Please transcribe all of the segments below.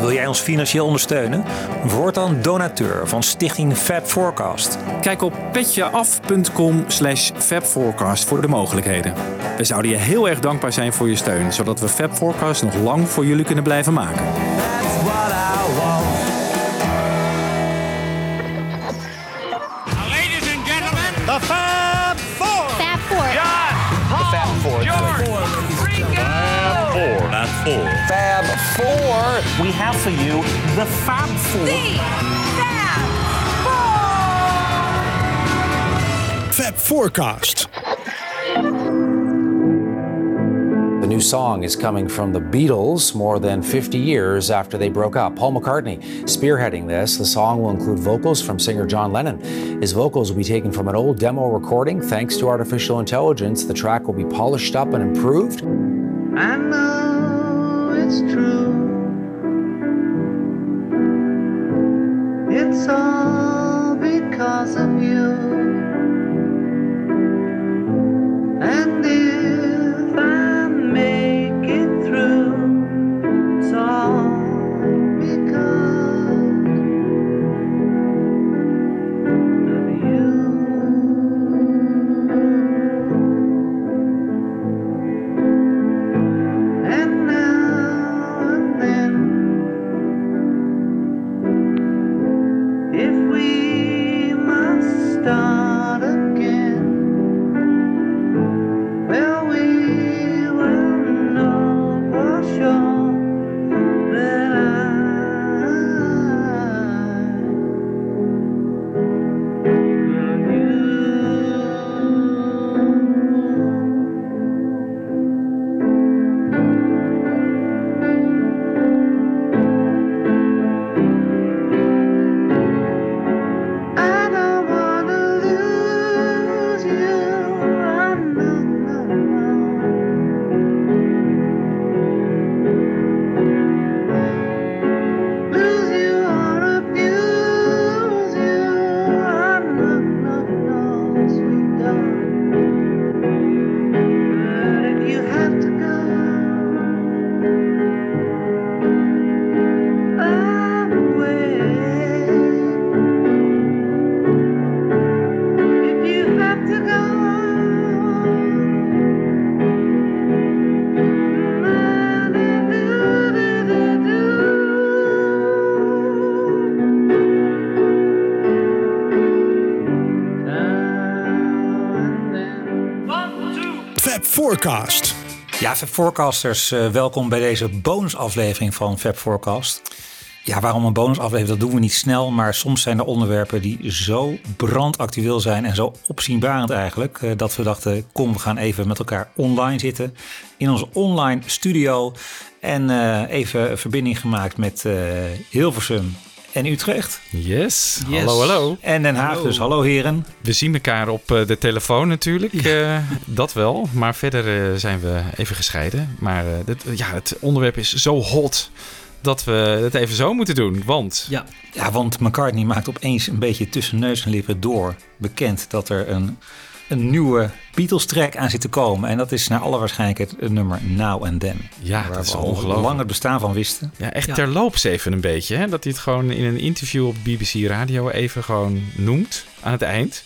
Wil jij ons financieel ondersteunen? Word dan donateur van Stichting Fab Forecast. Kijk op petjeaf.com slash fabforecast voor de mogelijkheden. We zouden je heel erg dankbaar zijn voor je steun, zodat we Fab Forecast nog lang voor jullie kunnen blijven maken. Ladies and gentlemen, The Fab Four. Fab Four. John, Paul, George, Ringo. Fab Four. Fab Four. We have for you the Fab Four. Fab Forecast. The new song is coming from the Beatles more than 50 years after they broke up. Paul McCartney spearheading this. The song will include vocals from singer John Lennon. His vocals will be taken from an old demo recording. Thanks to artificial intelligence, the track will be polished up and improved. It's true. It's all because of you. Forecast. Ja, Fab Forecasters, eh, welkom bij deze bonusaflevering van Fab Forecast. Ja, waarom een bonusaflevering? Dat doen we niet snel, maar soms zijn er onderwerpen die zo brandactueel zijn en zo opzienbarend eigenlijk, eh, dat we dachten, kom, we gaan even met elkaar online zitten in onze online studio en eh, even verbinding gemaakt met Hilversum en Utrecht Yes. Yes. Hallo, hallo. en Den Haag. Dus hallo heren. We zien elkaar op eh, de telefoon natuurlijk. eh, dat wel. Maar verder eh, zijn we even gescheiden. Maar eh, dit, ja, het onderwerp is zo hot dat we het even zo moeten doen. Want Ja, Ja, want McCartney maakt opeens een beetje tussen neus en lippen door bekend dat er een, een nieuwe Beatles-track aan zit te komen. En dat is naar alle waarschijnlijkheid het nummer Now and Then. Ja, Waar dat is we al ongelooflijk. lang het bestaan van wisten. ja, echt Ja. terloops even een beetje. Hè? Dat hij het gewoon in een interview op BBC Radio even gewoon noemt aan het eind.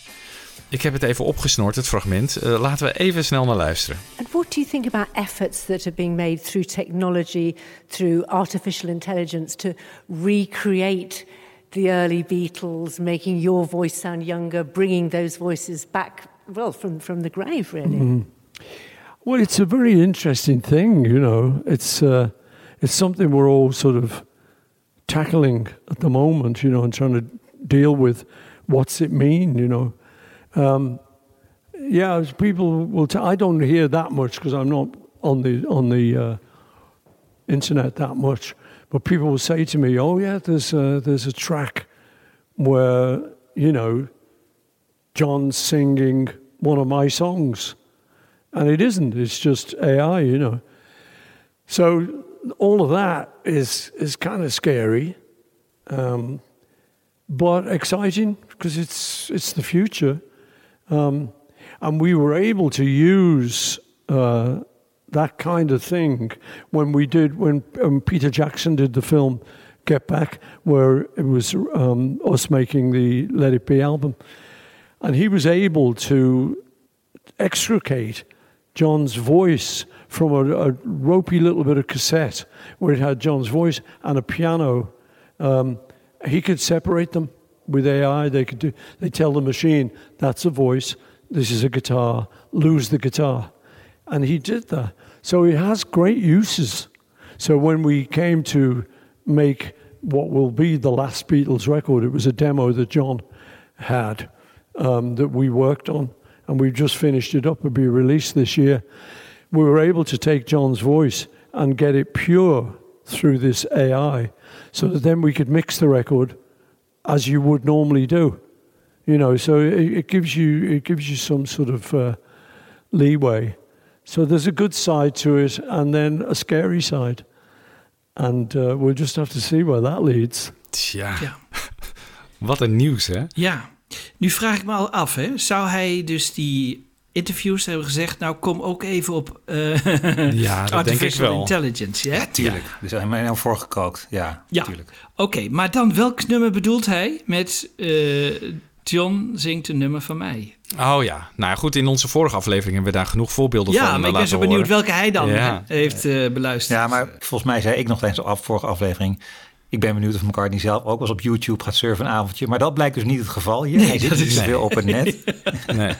Ik heb het even opgesnord, het fragment. Eh, laten we even snel naar luisteren. And what do you think about efforts that are being made through technology, through artificial intelligence to recreate the early Beatles, making your voice sound younger, bringing those voices back, well, from, from the grave, really? Well, it's a very interesting thing, you know. It's uh, it's something we're all sort of tackling at the moment, you know, and trying to deal with what's it mean, you know. Um, yeah, people will. I don't hear that much because I'm not on the on the uh, internet that much. But people will say to me, "Oh yeah, there's a, there's a track where you know John's singing one of my songs." and it isn't. It's just AI, you know. So all of that is is kind of scary, um, but exciting because it's it's the future, um, and we were able to use uh, that kind of thing when we did when um, Peter Jackson did the film Get Back, where it was um, us making the Let It Be album, and he was able to extricate John's voice from a, a ropey little bit of cassette where it had John's voice and a piano. Um, he could separate them with AI. They could do. They tell the machine that's a voice. This is a guitar. Lose the guitar, and he did that. So he has great uses. So when we came to make what will be the last Beatles record, it was a demo that John had um, that we worked on, and we've just finished it up. It'll be released this year. We were able to take John's voice and get it pure through this AI, so that then we could mix the record as you would normally do. You know, so it, it gives you it gives you some sort of uh, leeway. So there's a good side to it, and then a scary side, and uh, we'll just have to see where that leads. Tja, Ja. wat een nieuws hè? Ja, nu vraag ik me al af, hè. zou hij dus die interviews hebben gezegd... nou, kom ook even op eh Ja, dat denk ik artificial wel. intelligence, hè? Ja, tuurlijk. Er is helemaal nou voorgekookt. Ja, Ja, tuurlijk. oké. maar dan welk nummer bedoelt hij met... eh, John zingt een nummer van mij? Oh ja, nou ja, goed, in onze vorige aflevering hebben we daar genoeg voorbeelden Ja, van maar eh, ik ben zo benieuwd horen. welke hij dan Ja. heeft eh, beluisterd. Ja, maar volgens mij zei ik nog tijdens de af- vorige aflevering... ik ben benieuwd of McCartney zelf ook wel eens op YouTube gaat surfen een avondje. Maar dat blijkt dus niet het geval hier. Nee, hij zit dat is- zoveel op het net. Nee.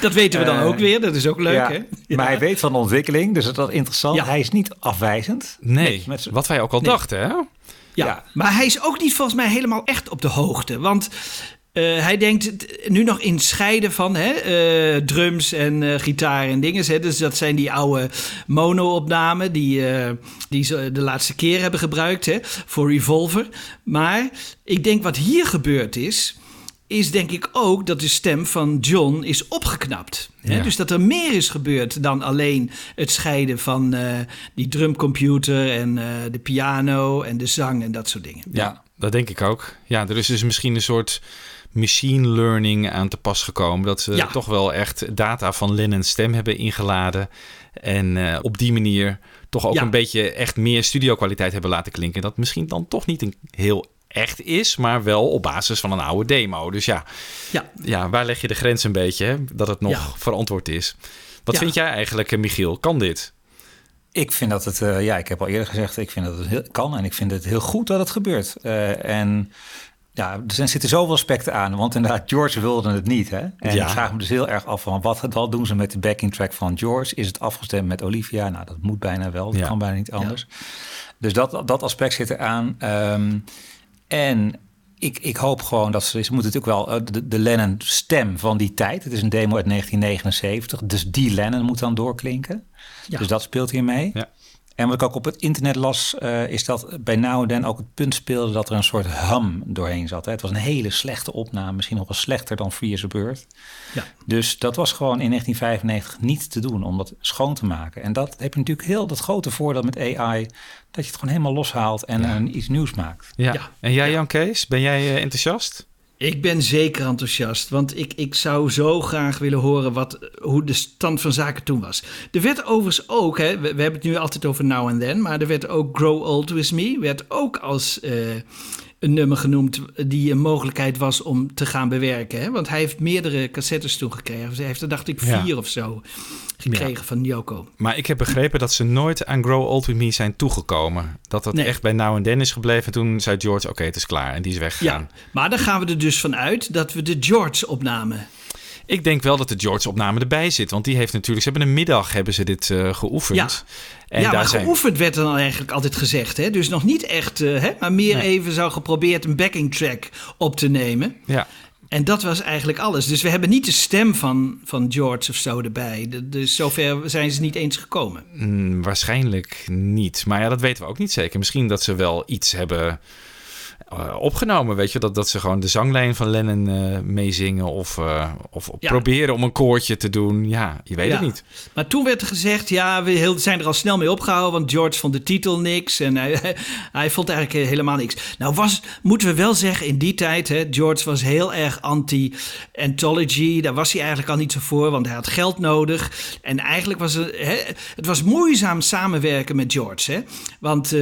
Dat weten we dan Eh, ook weer, dat is ook leuk, Ja, hè? Maar hij weet van de ontwikkeling, dus dat is interessant. Ja. Hij is niet afwijzend. Nee, Met wat wij ook al Nee. dachten hè? Ja, maar hij is ook niet volgens mij helemaal echt op de hoogte. Want eh, hij denkt nu nog in scheiden van hè, eh, drums en eh, gitaar en dingen. Hè. Dus dat zijn die oude mono-opnamen die, die ze de laatste keer hebben gebruikt hè, voor Revolver. Maar ik denk wat hier gebeurd is is denk ik ook dat de stem van John is opgeknapt. Hè? Ja. Dus dat er meer is gebeurd dan alleen het scheiden van die drumcomputer en de piano en de zang en dat soort dingen. Ja, dat denk ik ook. Ja, er is dus misschien een soort machine learning aan te pas gekomen. Dat ze Ja. toch wel echt data van Lennon's stem hebben ingeladen. En eh, op die manier toch ook Ja. een beetje echt meer studiokwaliteit hebben laten klinken. Dat misschien dan toch niet een heel echt is, maar wel op basis van een oude demo. Dus ja, Ja. ja waar leg je de grens een beetje? Hè? Dat het nog Ja. verantwoord is. Wat Ja. vind jij eigenlijk, eh, Michiel? Kan dit? Ik vind dat het, eh, ja, ik heb al eerder gezegd, ik vind dat het heel, kan en ik vind het heel goed dat het gebeurt. Eh, en ja, er zijn- zitten zoveel aspecten aan, want inderdaad, George wilde het niet. Hè? En Ja. ik vraag me dus heel erg af van wat, wat doen ze met de backing track van George? Is het afgestemd met Olivia? Nou, dat moet bijna wel, dat Ja. kan bijna niet anders. Dus dat, dat aspect zit eraan. Ehm en ik, ik hoop gewoon dat ze, ze moeten natuurlijk wel eh, de, de Lennon stem van die tijd. Het is een demo uit 1979, dus die Lennon moet dan doorklinken. Ja. Dus dat speelt hier mee. Ja. En wat ik ook op het internet las, eh, is dat bij Now and Then ook het punt speelde dat er een soort hum doorheen zat. Hè. Het was een hele slechte opname, misschien nog wel slechter dan Free as a Bird. Ja. Dus dat was gewoon in 1995 niet te doen om dat schoon te maken. En dat heb je natuurlijk heel dat grote voordeel met AI, dat je het gewoon helemaal loshaalt en een, iets nieuws maakt. Ja. Ja. En jij, Jan Kees, ben jij eh, enthousiast? Ik ben zeker enthousiast, want ik, ik zou zo graag willen horen wat, hoe de stand van zaken toen was. Er werd overigens ook, hè, we, hebben het nu altijd over Now and Then, maar er werd ook Grow Old With Me, werd ook als eh, een nummer genoemd die een mogelijkheid was om te gaan bewerken. Hè? Want hij heeft meerdere cassettes toen gekregen. Hij heeft er dacht ik Ja. vier of zo gekregen van Yoko. Maar ik heb begrepen dat ze nooit aan Grow Old With Me zijn toegekomen. Dat dat Nee. echt bij Now and Then is gebleven. En toen zei George, oké, het is klaar. En die is weggegaan. Ja, maar dan gaan we er dus vanuit dat we de George opnamen. Ik denk wel dat de George-opname erbij zit. Want die heeft natuurlijk... Ze hebben een middag hebben ze dit eh, geoefend. Ja. En ja, daar maar zijn... geoefend werd dan eigenlijk altijd gezegd. Hè? Dus nog niet echt, eh, hè? maar meer Nee. even zou geprobeerd een backing track op te nemen. Ja. En dat was eigenlijk alles. Dus we hebben niet de stem van, van George of zo erbij. Dus zover zijn ze niet eens gekomen. Mm, waarschijnlijk niet. Maar ja, dat weten we ook niet zeker. Misschien dat ze wel iets hebben eh, opgenomen. Weet je, dat, dat ze gewoon de zanglijn van Lennon eh, meezingen of, eh, of Ja. proberen om een koortje te doen. Ja, je weet Ja. het niet. Maar toen werd er gezegd, ja, we heel- zijn er al snel mee opgehouden, want George vond de titel niks en hij, hij vond eigenlijk helemaal niks. Nou was, moeten we wel zeggen, in die tijd, hè, George was heel erg anti-anthology. Daar was hij eigenlijk al niet zo voor, want hij had geld nodig. En eigenlijk was het, hè, het was moeizaam samenwerken met George. Hè? Want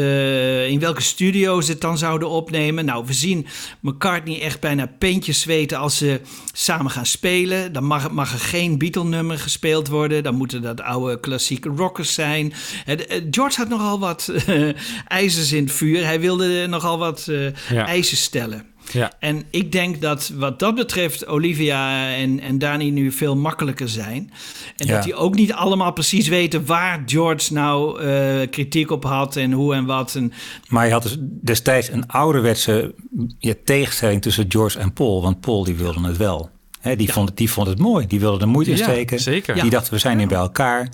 in welke studio ze het dan zouden opnemen. Nou, we zien McCartney echt bijna peentjes zweten als ze samen gaan spelen. Dan mag, mag er geen Beatle-nummer gespeeld worden. Dan moeten dat oude klassieke rockers zijn. Eh, eh, George had nogal wat eh, ijzers in het vuur. Hij wilde nogal wat Ja. eisen stellen. Ja. En ik denk dat wat dat betreft Olivia en, en Dani nu veel makkelijker zijn. En Ja. dat die ook niet allemaal precies weten waar George nou eh, kritiek op had en hoe en wat. En, Maar je had dus destijds een ouderwetse ja, tegenstelling tussen George en Paul. Want Paul die wilde het wel. Hè, die, vond het, die vond het mooi. Die wilde er moeite in Ja, steken. zeker. Die Ja. dacht, we zijn nu bij elkaar.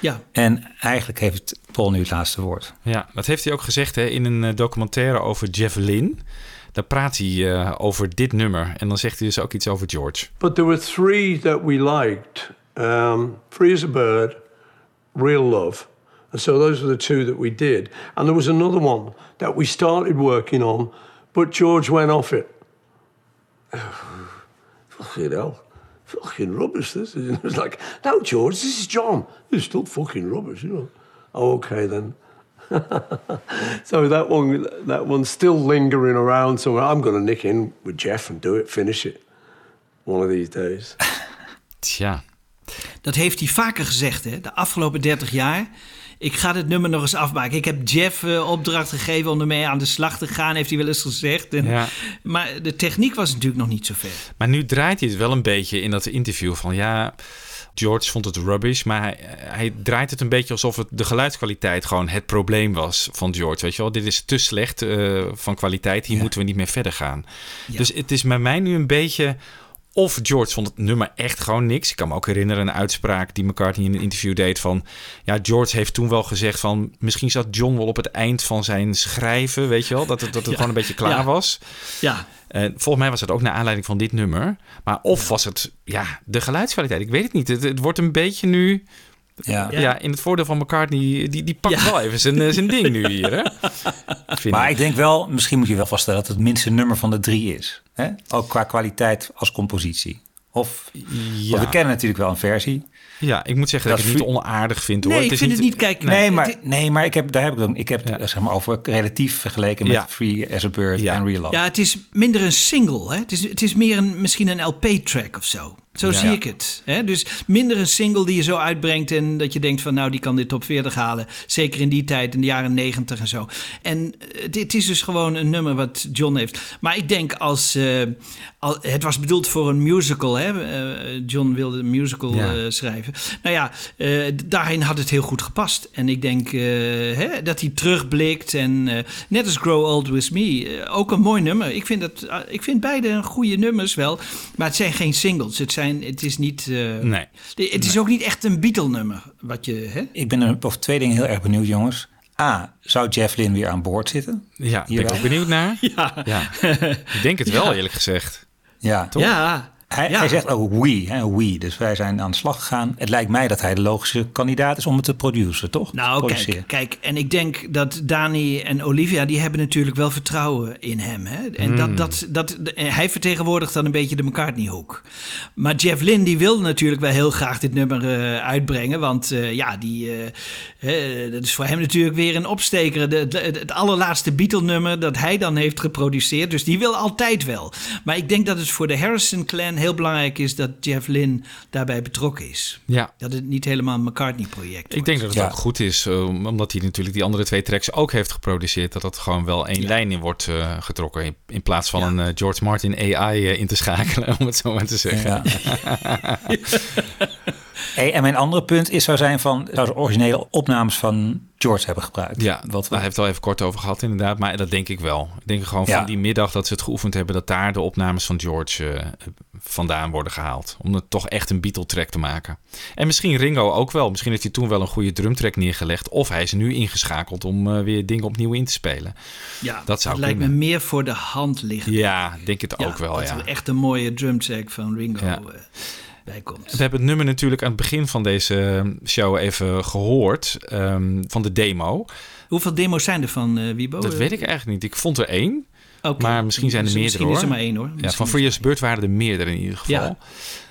ja, En eigenlijk heeft Paul nu het laatste woord. Ja, dat heeft hij ook gezegd hè, in een eh, documentaire over Jeff Lynne. Daar praat hij eh, over dit nummer. En dan zegt hij dus ook iets over George. But there were three that we liked um, Free as a Bird, Real Love. And so those were the two that we did. And there was another one that we started working on, but George went off it. fucking hell. Fucking rubbish, this. It was like, no, George, this is John. It's still fucking rubbish, you know. Oh, okay then. so that one, that one's still lingering around. So I'm going to nick in with Jeff and do it, finish it, one of these days. Tja, dat heeft hij vaker gezegd, hè, de afgelopen 30 jaar. Ik ga dit nummer nog eens afmaken. Ik heb Jeff eh, opdracht gegeven om ermee aan de slag te gaan, heeft hij wel eens gezegd. En, Ja. Maar de techniek was natuurlijk nog niet zo ver. maar nu draait hij het wel een beetje in dat interview van ja. George vond het rubbish, maar hij, hij draait het een beetje alsof het de geluidskwaliteit gewoon het probleem was van George. Weet je wel, dit is te slecht eh, van kwaliteit, hier moeten we niet meer verder gaan. Dus het is bij mij nu een beetje of George vond het nummer echt gewoon niks. Ik kan me ook herinneren een uitspraak die McCartney in een interview deed van... Ja, George heeft toen wel gezegd van... Misschien zat John wel op het eind van zijn schrijven, weet je wel? Dat het, dat het Ja. gewoon een beetje klaar Ja. was. Ja, En volgens mij was het ook naar aanleiding van dit nummer. Maar of was het ja, de geluidskwaliteit? Ik weet het niet. Het, het wordt een beetje nu... Ja. Ja. in het voordeel van McCartney... Die, die pakt Ja. wel even zijn, eh, zijn ding nu hier, hè? Maar ik. ik denk wel, misschien moet je wel vaststellen dat het minste nummer van de drie is. Hè? Ook qua kwaliteit als compositie. Of, Ja. we kennen natuurlijk wel een versie. Ja, ik moet zeggen dat, Dat ik het niet onaardig vind, hoor. nee, ik vind het niet, kijk, Nee, het- maar, nee, maar ik heb, daar heb ik, dan, ik heb Ja. het zeg maar, over relatief vergeleken met Ja. Free as a Bird Ja. en Real Love. Ja, het is minder een single. Hè? Het, is, het is meer een, misschien een LP-track of zo. Zo Ja. zie ik het. Hè? Dus minder een single die je zo uitbrengt en dat je denkt van nou, die kan dit top 40 halen. Zeker in die tijd, in de jaren 90 en zo. En eh, dit is dus gewoon een nummer wat John heeft. Maar ik denk als, eh, al, het was bedoeld voor een musical. Hè? Eh, John wilde een musical Ja. eh, schrijven. Nou ja, eh, daarin had het heel goed gepast. En ik denk eh, hè, dat hij terugblikt. En eh, net als Grow Old With Me, eh, ook een mooi nummer. Ik vind, dat, eh, ik vind beide goede nummers wel. Maar het zijn geen singles. Het, zijn, het is niet... eh, Nee. Het is ook niet echt een Beatle-nummer. Wat je, hè? Ik ben er over twee dingen heel erg benieuwd, jongens. A, zou Jeff Lynne weer aan boord zitten? Ja, ben ik ook benieuwd naar. Ja. Ja. Ik denk het wel, eerlijk gezegd. Ja, Toch? Ja. Hij, Ja. hij zegt ook we, hè, we. Dus wij zijn aan de slag gegaan. Het lijkt mij dat hij de logische kandidaat is om het te produceren, toch? Nou, kijk, kijk, en ik denk dat Dani en Olivia, die hebben natuurlijk wel vertrouwen in hem. Hè? En Hmm. dat, dat, dat, hij vertegenwoordigt dan een beetje de McCartney-hoek. Maar Jeff Lynne, die wil natuurlijk wel heel graag dit nummer eh, uitbrengen. Want eh, ja, die, eh, dat is voor hem natuurlijk weer een opsteker. De, de- het allerlaatste Beatle-nummer dat hij dan heeft geproduceerd. Dus die wil altijd wel. Maar ik denk dat het voor de Harrison-clan heel belangrijk is dat Jeff Lynne daarbij betrokken is. Ja. Dat het niet helemaal een McCartney-project Ik denk dat het Ja. ook goed is, eh, omdat hij natuurlijk die andere twee tracks ook heeft geproduceerd, dat dat gewoon wel één lijn in wordt eh, getrokken. In, in plaats van Ja. een eh, George Martin AI in te schakelen, om het zo maar te zeggen. Ja. Hey, en mijn andere punt is, zou zijn van zou de originele opnames van George hebben gebruikt. Ja, Wat daar we- het al even kort over gehad inderdaad. Maar dat denk ik wel. Ik denk gewoon Ja. van die middag dat ze het geoefend hebben... dat daar de opnames van George eh, vandaan worden gehaald. Om het toch echt een Beatle-track te maken. En misschien Ringo ook wel. Misschien heeft hij toen wel een goede drumtrack neergelegd. Of hij is nu ingeschakeld om eh, weer dingen opnieuw in te spelen. Ja, dat zou lijkt me meer voor de hand liggen. Ja, denk het Ja, ook wel, dat ja. echt een mooie drumtrack van Ringo Ja. Eh, bij komt. We hebben het nummer natuurlijk aan het begin van deze show even gehoord. ehm, van de demo. Hoeveel demo's zijn er van uh, Wiebo? Dat weet ik eigenlijk niet. Ik vond er één. Maar misschien zijn er meerdere misschien is er maar één, hoor. Ja, van Free as a Bird waren er meerdere in ieder geval. Ja.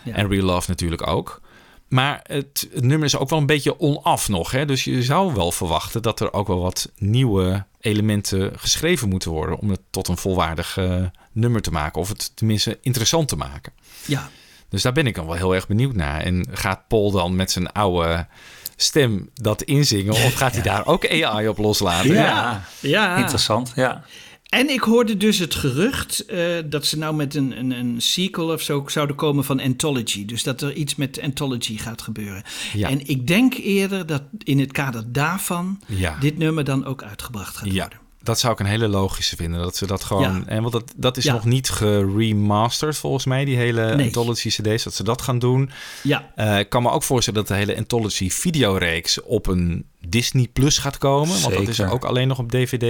Ja. En Real Love natuurlijk ook. Maar het, het nummer is ook wel een beetje onaf nog. Hè? Dus je zou wel verwachten dat er ook wel wat nieuwe elementen geschreven moeten worden. om het tot een volwaardig eh, nummer te maken. Of het tenminste interessant te maken. Ja. Dus daar ben ik dan wel heel erg benieuwd naar. En gaat Paul dan met zijn oude stem dat inzingen? Of gaat hij daar ook AI op loslaten? Ja. Ja. Interessant, ja. En ik hoorde dus het gerucht eh, dat ze nou met een, een, een sequel of zo zouden komen van Anthology. Dus dat er iets met Anthology gaat gebeuren. Ja. En ik denk eerder dat in het kader daarvan Ja. dit nummer dan ook uitgebracht gaat Ja, worden. Dat zou ik een hele logische vinden. Dat ze dat gewoon. Ja. En want dat, dat is Ja. nog niet geremasterd volgens mij, die hele Nee. Anthology CD's, dat ze dat gaan doen. Ja. Eh, ik kan me ook voorstellen dat de hele Anthology videoreeks op een Disney Plus gaat komen. Want dat is Zeker. ook alleen nog op DVD eh,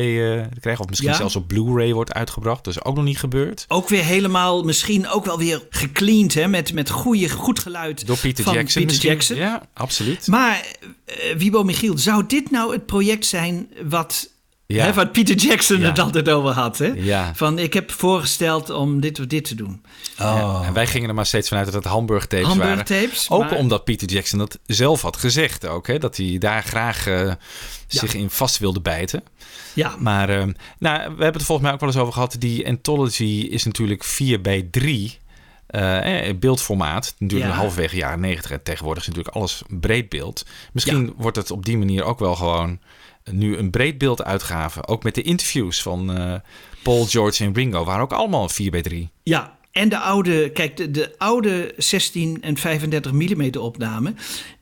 te krijgen. Of misschien Ja. zelfs op Blu-ray wordt uitgebracht. Dat is ook nog niet gebeurd. Ook weer helemaal, misschien ook wel weer gecleaned hè, met, met goede, goed geluid Door Peter van Jackson. Peter. Jackson. Ja, absoluut. Maar eh, Wiebo Michiel, zou dit nou het project zijn wat, Ja. hè, wat Peter Jackson Ja. het altijd over had? Hè? Ja. Van ik heb voorgesteld om dit of dit te doen. Ja, en wij gingen er maar steeds vanuit dat het Hamburg tapes Hamburg waren. tapes, ook maar- omdat Peter Jackson dat zelf had gezegd ook. Hè, dat hij daar graag eh, zich in vast wilde bijten. Ja. Maar eh, nou, we hebben het er volgens mij ook wel eens over gehad. Die Anthology is natuurlijk 4 bij 3 eh, eh, beeldformaat. Natuurlijk Ja. halverwege jaren 90. En tegenwoordig is natuurlijk alles breed beeld. Misschien wordt het op die manier ook wel gewoon nu een breed beeld uitgave. Ook met de interviews van eh, Paul, George en Ringo. Waren ook allemaal 4 bij 3 Ja, en de oude, kijk, de, de oude 16 en 35 mm opname,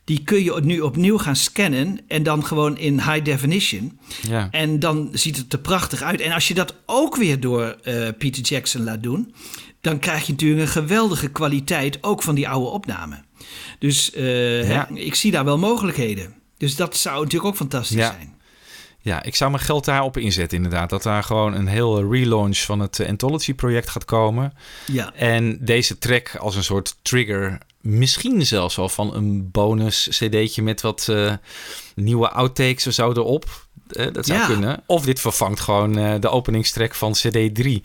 die kun je nu opnieuw gaan scannen en dan gewoon in high definition. Ja. En dan ziet het er prachtig uit. En als je dat ook weer door eh, Peter Jackson laat doen, dan krijg je natuurlijk een geweldige kwaliteit ook van die oude opname. Dus eh, Ja. hè, ik zie daar wel mogelijkheden. Dus dat zou natuurlijk ook fantastisch Ja. zijn. Ja, ik zou mijn geld daarop inzetten inderdaad. Dat daar gewoon een heel relaunch van het eh, Anthology-project gaat komen. Ja. En deze track als een soort trigger, misschien zelfs wel van een bonus cd'tje met wat eh, nieuwe outtakes of zo erop. Eh, dat zou Ja. kunnen. Of dit vervangt gewoon eh, de openingstrack van cd 3.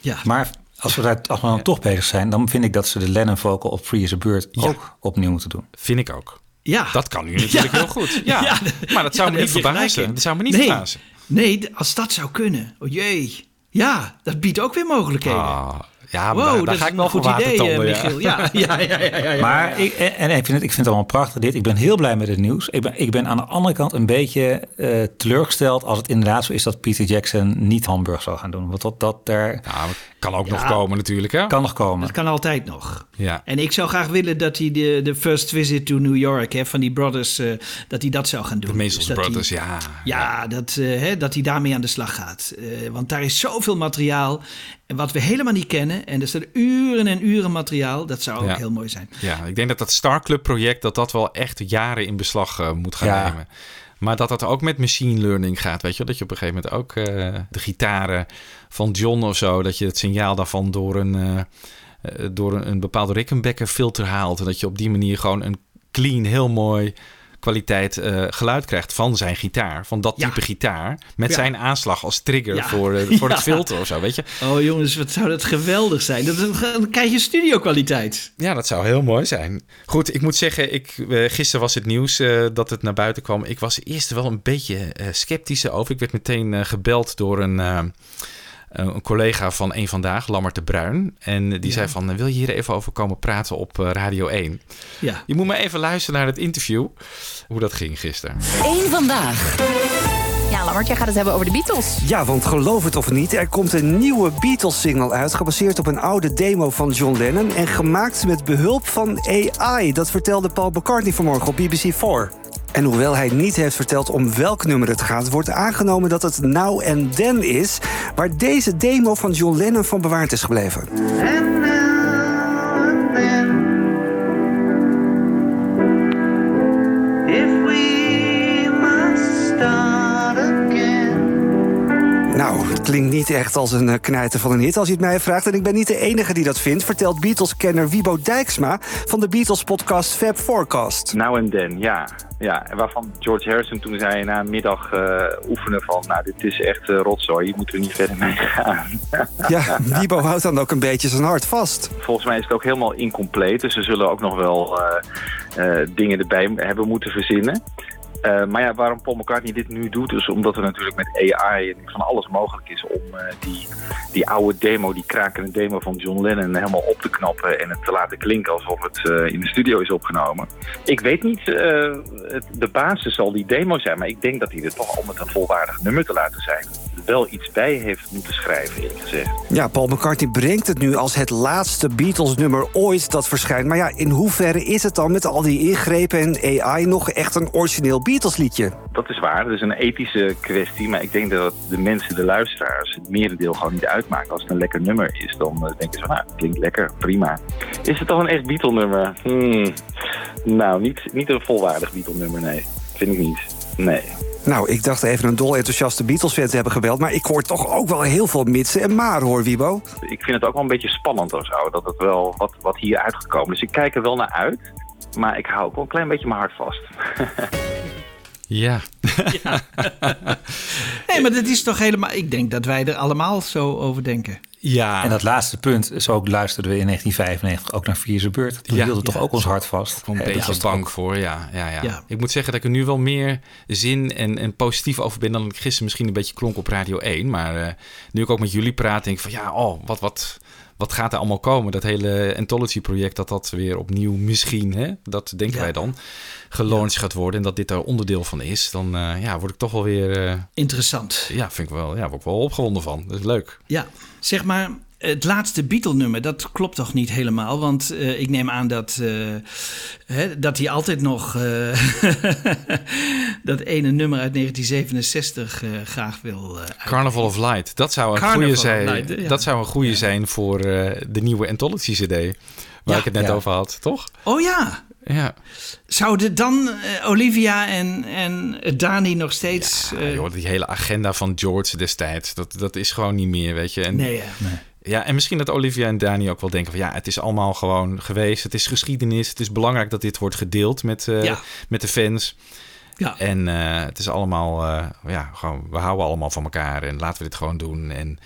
Ja. Maar als we, daar, als we dan toch bezig zijn, dan vind ik dat ze de Lennon vocal op Free as a Bird Ja. ook opnieuw moeten doen. Vind ik ook. Ja. Dat kan nu natuurlijk Ja. heel goed. Ja, Ja, maar dat zou ja, me niet verbazen. Dat zou me niet nee, verbazen. Nee, als dat zou kunnen. Oh jee. Ja, dat biedt ook weer mogelijkheden. Ah, ja, maar wow, daar, ga ik wel een voor goed idee, watertanden. eh, Michiel. Ja, ja, ja, ja, ja, ja. Maar ik, en en ik, vind het, ik vind het allemaal prachtig dit. Ik ben heel blij met het nieuws. Ik ben, ik ben aan de andere kant een beetje eh, teleurgesteld als het inderdaad zo is dat Peter Jackson niet Hamburg zou gaan doen. Want dat, dat daar maar kan ook Ja. nog komen natuurlijk. Hè? kan nog komen. Dat kan altijd nog. Ja. En ik zou graag willen dat hij de, de first visit to New York hè, van die brothers, eh, dat hij dat zou gaan doen. De Dus Brothers, hij- ja. Ja, Dat, eh, hè, dat hij daarmee aan de slag gaat. Eh, want daar is zoveel materiaal. En wat we helemaal niet kennen. En er staat uren en uren materiaal. Dat zou ook Ja. heel mooi zijn. Ja, ik denk dat dat Star Club project dat dat wel echt jaren in beslag eh, moet gaan Ja. nemen. Maar dat dat ook met machine learning gaat, weet je? Dat je op een gegeven moment ook eh, de gitaren van John of zo, dat je het signaal daarvan door een, eh, eh, door een, een bepaalde Rickenbacker filter haalt. En dat je op die manier gewoon een clean, heel mooi kwaliteit eh, geluid krijgt van zijn gitaar. Van dat Ja. type gitaar. Met Ja. zijn aanslag als trigger Ja. voor, eh, voor het filter of zo, weet je? Oh jongens, wat zou dat geweldig zijn. Dat, dan krijg je studio-kwaliteit. Ja, dat zou heel mooi zijn. Goed, ik moet zeggen, ik, eh, gisteren was het nieuws dat het naar buiten kwam. Ik was eerst wel een beetje sceptisch over. Ik werd meteen gebeld door een, een collega van Eén Vandaag, Lammert de Bruin. En die Ja. zei van, eh, wil je hier even over komen praten op eh, Radio 1? Ja. Je moet maar even luisteren naar het interview, hoe dat ging gisteren. Eén vandaag. Ja, Lammert, jij gaat het hebben over de Beatles. Ja, want geloof het of niet, er komt een nieuwe Beatles-single uit... gebaseerd op een oude demo van John Lennon... en gemaakt met behulp van AI. Dat vertelde Paul McCartney vanmorgen op BBC 4. En hoewel hij niet heeft verteld om welk nummer het gaat, wordt aangenomen dat het Now and Then is, waar deze demo van John Lennon van bewaard is gebleven. Klinkt niet echt als een eh, knijter van een hit als je het mij vraagt. En ik ben niet de enige die dat vindt, vertelt Beatles-kenner Wibo Dijksma van de Beatles-podcast Fab Forecast. Now and then, ja. ja. En waarvan George Harrison toen zei na een middag eh, oefenen van... nou, dit is echt uh, rotzooi, hier moeten we niet verder mee gaan. Ja, Wibo houdt dan ook een beetje zijn hart vast. Volgens mij is het ook helemaal incompleet. Dus ze zullen ook nog wel eh, eh, dingen erbij hebben moeten verzinnen. Uh, maar ja, waarom Paul McCartney dit nu doet, is omdat er natuurlijk met AI van alles mogelijk is om uh, die, die oude demo, die krakende demo van John Lennon helemaal op te knappen en het te laten klinken alsof het uh, in de studio is opgenomen. Ik weet niet, de basis zal die demo zijn, maar ik denk dat hij er toch om het een volwaardig nummer te laten zijn wel iets bij heeft moeten schrijven, eerlijk gezegd. Ja, Paul McCartney brengt het nu als het laatste Beatles-nummer ooit dat verschijnt. Maar ja, in hoeverre is het dan met al die ingrepen en AI nog echt een origineel Beatles-liedje? Dat is waar, dat is een ethische kwestie. Maar ik denk dat de mensen, de luisteraars, het merendeel gewoon niet uitmaken. Als het een lekker nummer is, dan uh, denken ze van, nou, klinkt lekker, prima. Is het dan een echt Beatle-nummer? Hmm. Nou, niet, niet een volwaardig Beatle-nummer, nee. Vind ik niet. Nee. Nou, ik dacht even een dol enthousiaste Beatles-fan te hebben gebeld... maar ik hoor toch ook wel heel veel mitsen en maar, hoor, Wibo. Ik vind het ook wel een beetje spannend of zo, dat het wel wat, wat hier uitgekomen is. Ik kijk er wel naar uit, maar ik hou ook wel een klein beetje mijn hart vast. ja. ja. nee, maar dat is toch helemaal... Ik denk dat wij er allemaal zo over denken. Ja. En dat laatste punt, zo luisterden we in 1995 ook naar Vierse Beurt. Toen ja, hielden toch ja, ook ons hart vast. Een beetje bang ook... voor, ja, ja, ja, ja. Ik moet zeggen dat ik er nu wel meer zin en, en positief over ben dan ik gisteren misschien een beetje klonk op Radio 1. Maar uh, nu ik ook met jullie praat, denk ik van ja, oh, wat, wat, wat gaat er allemaal komen? Dat hele Anthology-project, dat dat weer opnieuw misschien, hè, dat denken ja. wij dan, gelaunched gaat worden. En dat dit er onderdeel van is. Dan uh, ja, word ik toch wel weer... Uh, Interessant. Ja, vind ik wel, ja, word ik wel opgewonden van. Dat is leuk. Ja, zeg maar, het laatste Beatle-nummer, dat klopt toch niet helemaal? Want uh, ik neem aan dat, uh, hè, dat hij altijd nog uh, dat ene nummer uit 1967 graag wil. Carnival of Light. Dat zou een goede zijn. Light, ja. Dat zou een goede ja. zijn voor de nieuwe Anthology CD. Waar ja, ik het net over had, toch? Oh ja. Ja. Zouden dan uh, Olivia en, en Dani nog steeds... Ja, joh, die hele agenda van George destijds, dat, dat is gewoon niet meer, weet je. En, nee, ja. nee. Ja, en misschien dat Olivia en Dani ook wel denken van... ja, het is allemaal gewoon geweest, het is geschiedenis... het is belangrijk dat dit wordt gedeeld met, uh, ja. met de fans... Ja. En het is allemaal, ja, gewoon, we houden allemaal van elkaar en laten we dit gewoon doen. En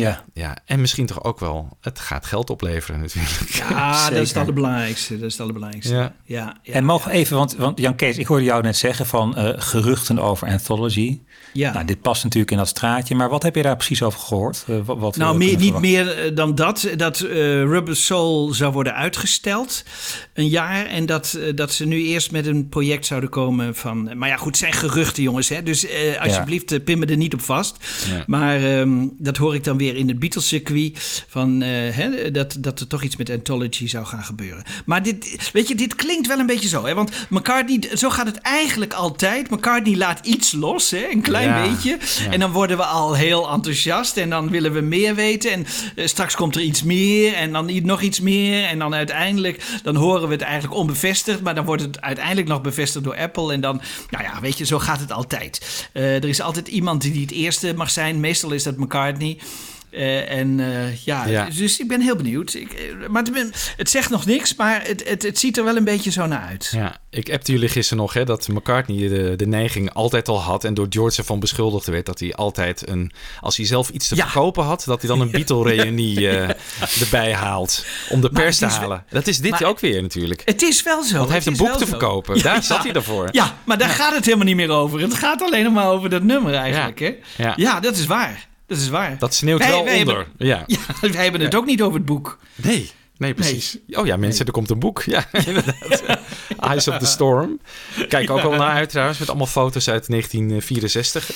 ja. ja, en misschien toch ook wel, het gaat geld opleveren natuurlijk. Ja, dat is het allerbelangrijkste. Dat is het allerbelangrijkste. Ja. Ja, ja, en mogen even, want, want Jan Kees, ik hoorde jou net zeggen van uh, geruchten over Anthology. Ja. Nou, dit past natuurlijk in dat straatje, maar wat heb je daar precies over gehoord? Uh, wat, wat nou, meer, niet meer dan dat, dat uh, Rubber Soul zou worden uitgesteld een jaar. En dat, dat ze nu eerst met een project zouden komen van... Maar ja, goed, het zijn geruchten jongens, hè. Dus alsjeblieft, ja. pin me er niet op vast. Ja. Maar um, dat hoor ik dan weer in het Beatles-circuit. Van, uh, hè, dat, dat er toch iets met Anthology zou gaan gebeuren. Maar dit, weet je, dit klinkt wel een beetje zo. Hè? Want McCartney, zo gaat het eigenlijk altijd. McCartney laat iets los, hè? een klein ja. beetje. Ja. En dan worden we al heel enthousiast. En dan willen we meer weten. En uh, straks komt er iets meer. En dan nog iets meer. En dan uiteindelijk, dan horen we het eigenlijk onbevestigd. Maar dan wordt het uiteindelijk nog bevestigd door Apple. En dan, nou ja, weet je, zo gaat het altijd. Uh, er is altijd iemand die het eerste mag zijn. Meestal is dat McCartney. Uh, en uh, ja, ja, dus ik ben heel benieuwd. Ik, uh, maar het, het, zegt nog niks, maar het, het, het, ziet er wel een beetje zo naar uit. Ja, ik appte jullie gisteren nog hè, dat McCartney de, de neiging altijd al had... en door George ervan beschuldigd werd dat hij altijd een... als hij zelf iets te ja. verkopen had, dat hij dan een Beatle-reunie erbij haalt... om de pers te halen. Dat is dit ook weer natuurlijk. Het is wel zo. Want hij heeft een boek te verkopen. Ja, daar zat hij ervoor. Ja, maar daar gaat het helemaal niet meer over. Het gaat alleen maar over dat nummer eigenlijk. Hè? Ja. ja, dat is waar. Dat is waar. Dat sneeuwt wij, wel wij onder. Hebben, ja. ja, wij hebben het ook niet over het boek. Nee, nee precies. Nee. Oh ja, mensen, er komt een boek. Ja, inderdaad. Eyes of the Storm. Kijk ook al naar uit trouwens, met allemaal foto's uit 1964.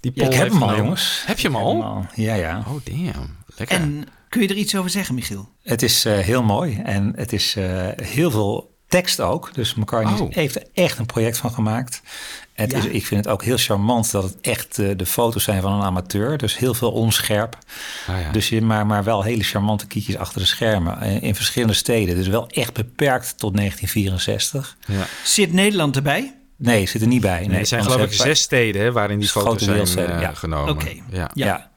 Die ja, ik heb hem al, jongens. Heb je hem al? al? Ja, ja. Oh, damn. Lekker. En kun je er iets over zeggen, Michiel? Het is uh, heel mooi en het is uh, heel veel tekst ook. Dus McCartney Oh. heeft er echt een project van gemaakt. Het Ja. is, ik vind het ook heel charmant dat het echt eh, de foto's zijn van een amateur. Dus heel veel onscherp. Ah, ja. Dus je, maar, maar wel hele charmante kiekjes achter de schermen. eh, In verschillende steden. Dus wel echt beperkt tot 1964. Ja. Zit Nederland erbij? Nee, zit er niet bij. Nee, er zijn geloof ik zes steden hè, waarin die Grote foto's zijn eh, ja. genomen. Oké. Ja. Ja.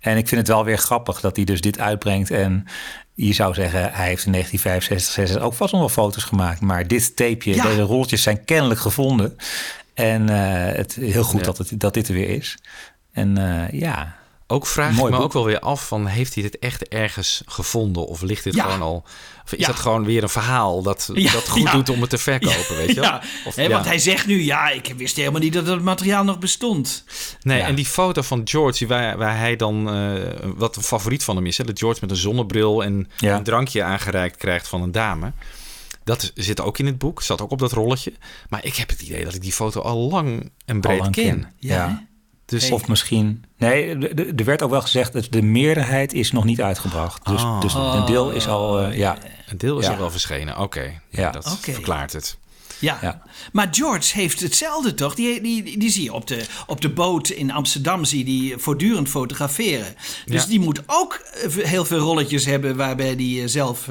En ik vind het wel weer grappig dat hij dus dit uitbrengt. En je zou zeggen, hij heeft in 1965 66 ook vast nog wel foto's gemaakt. Maar dit tapeje, Ja. deze rolletjes zijn kennelijk gevonden. En eh, het heel goed Ja. dat, het, dat dit er weer is. En eh, ja, Ook vraag Mooi ik me boek. ook wel weer af van heeft hij dit echt ergens gevonden of ligt dit Ja. gewoon al of is Ja. dat gewoon weer een verhaal dat Ja, dat goed doet om het te verkopen, weet je wel? Ja, Of- want hij zegt nu, ja, ik wist helemaal niet dat het materiaal nog bestond. Nee, en die foto van George, waar, waar hij dan, eh, wat een favoriet van hem is, hè, dat George met een zonnebril en een drankje aangereikt krijgt van een dame. Dat zit ook in het boek, zat ook op dat rolletje. Maar ik heb het idee dat ik die foto al lang en breed lang ken. ken. Ja. Dus Of misschien. Nee, er werd ook wel gezegd dat de meerderheid is nog niet uitgebracht. Dus, Oh. dus een deel is al. eh, ja. een deel is Ja. al wel verschenen. Oké, Ja. dat verklaart het. Ja. Ja. maar George heeft hetzelfde toch? Die, die, die, zie je op de, op de boot in Amsterdam, zie je die voortdurend fotograferen. Dus Ja. die moet ook eh, heel veel rolletjes hebben waarbij die eh, zelf...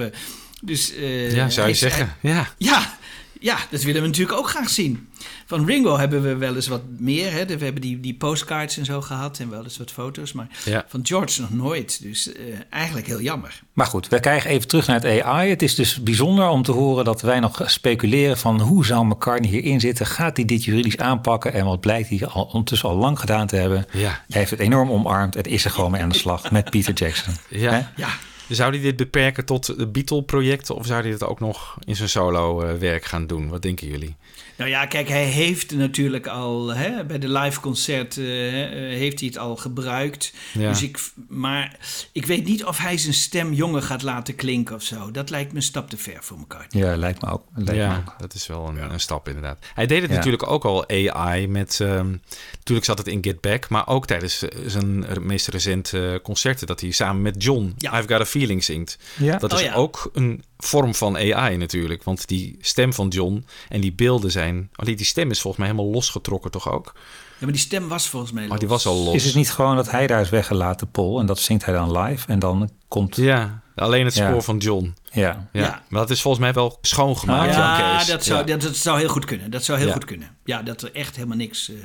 eh, dus, eh, Ja, zou je hij- zeggen. Ja. Ja, ja, dat willen we natuurlijk ook graag zien. Van Ringo hebben we wel eens wat meer. Hè? We hebben die, die postcards en zo gehad en wel eens wat foto's. Maar Ja. van George nog nooit. Dus eh, eigenlijk heel jammer. Maar goed, we krijgen even terug naar het AI. Het is dus bijzonder om te horen dat wij nog speculeren van hoe zou McCartney hierin zitten? Gaat hij dit juridisch aanpakken? En wat blijkt hij al, ondertussen al lang gedaan te hebben? Ja. Hij heeft het enorm omarmd. Het is er gewoon mee aan de slag met Peter Jackson. Ja. Ja, Zou hij dit beperken tot de Beatle-projecten of zou hij het ook nog in zijn solo-werk gaan doen? Wat denken jullie? Nou ja, kijk, hij heeft natuurlijk al hè, bij de live concert eh, hè, eh, heeft hij het al gebruikt. Ja. Dus ik, maar ik weet niet of hij zijn stem jonger gaat laten klinken of zo. Dat lijkt me een stap te ver voor elkaar. Ja, lijkt me ook. Lijkt me ja, ook. dat is wel een, een stap inderdaad. Hij deed het Ja. natuurlijk ook al AI met... ehm, natuurlijk zat het in Get Back, maar ook tijdens eh, zijn meest recente concerten... dat hij samen met John Ja. I've Got a Feeling zingt. Ja. Dat Oh is ja. ook een vorm van AI natuurlijk. Want die stem van John en die beelden zijn... Oh, die, die stem is volgens mij helemaal losgetrokken toch ook? Ja, maar die stem was volgens mij Oh, los. die was al los. Is het niet gewoon dat hij daar is weggelaten, Paul? En dat zingt hij dan live. En dan komt. Ja, alleen het Ja. spoor van John. Ja. Ja. Ja. maar dat is volgens mij wel schoongemaakt. Ah, Ja, dat zou, Ja. Dat, dat zou heel goed kunnen. Dat zou heel Ja. goed kunnen. Ja, dat er echt helemaal niks eh.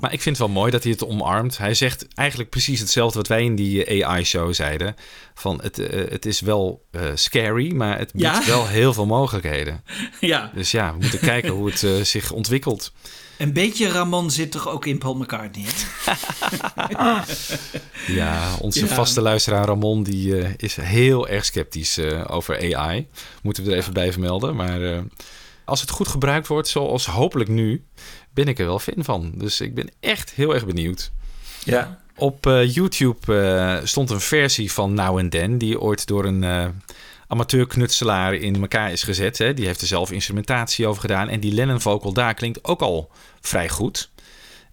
Maar ik vind het wel mooi dat hij het omarmt. Hij zegt eigenlijk precies hetzelfde wat wij in die AI-show zeiden. Van het, eh, het is wel eh, scary, maar het biedt Ja. wel heel veel mogelijkheden. ja, Dus ja, we moeten kijken hoe het eh, zich ontwikkelt. een beetje Ramon zit toch ook in Paul McCartney? Ja, onze Ja. vaste luisteraar Ramon die, eh, is heel erg sceptisch eh, over AI. Moeten we er even blijven melden. Maar eh, als het goed gebruikt wordt, zoals hopelijk nu, ben ik er wel fan van. Dus ik ben echt heel erg benieuwd. Ja. Op eh, YouTube eh, stond een versie van Now and Then... die ooit door een eh amateurknutselaar in elkaar is gezet. Hè. Die heeft er zelf instrumentatie over gedaan. En die Lennon vocal daar klinkt ook al vrij goed.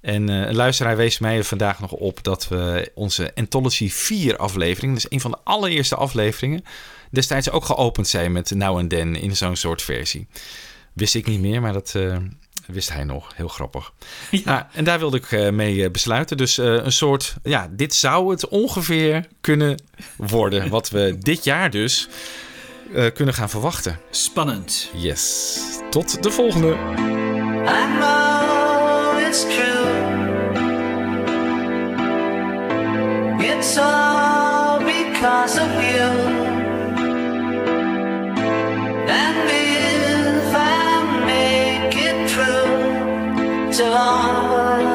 En een luisteraar wees mij vandaag nog op... dat we onze Anthology 4 aflevering... dus een van de allereerste afleveringen... destijds ook geopend zijn met Now and Then in zo'n soort versie. Wist ik niet meer, maar dat... eh, Wist hij nog, heel grappig. Nou, en daar wilde ik eh, mee eh, besluiten. Dus eh, een soort, ja, dit zou het ongeveer kunnen worden. Wat we dit jaar dus eh, kunnen gaan verwachten. Spannend. Yes. Tot de volgende. I know it's true. It's all because of you. Through,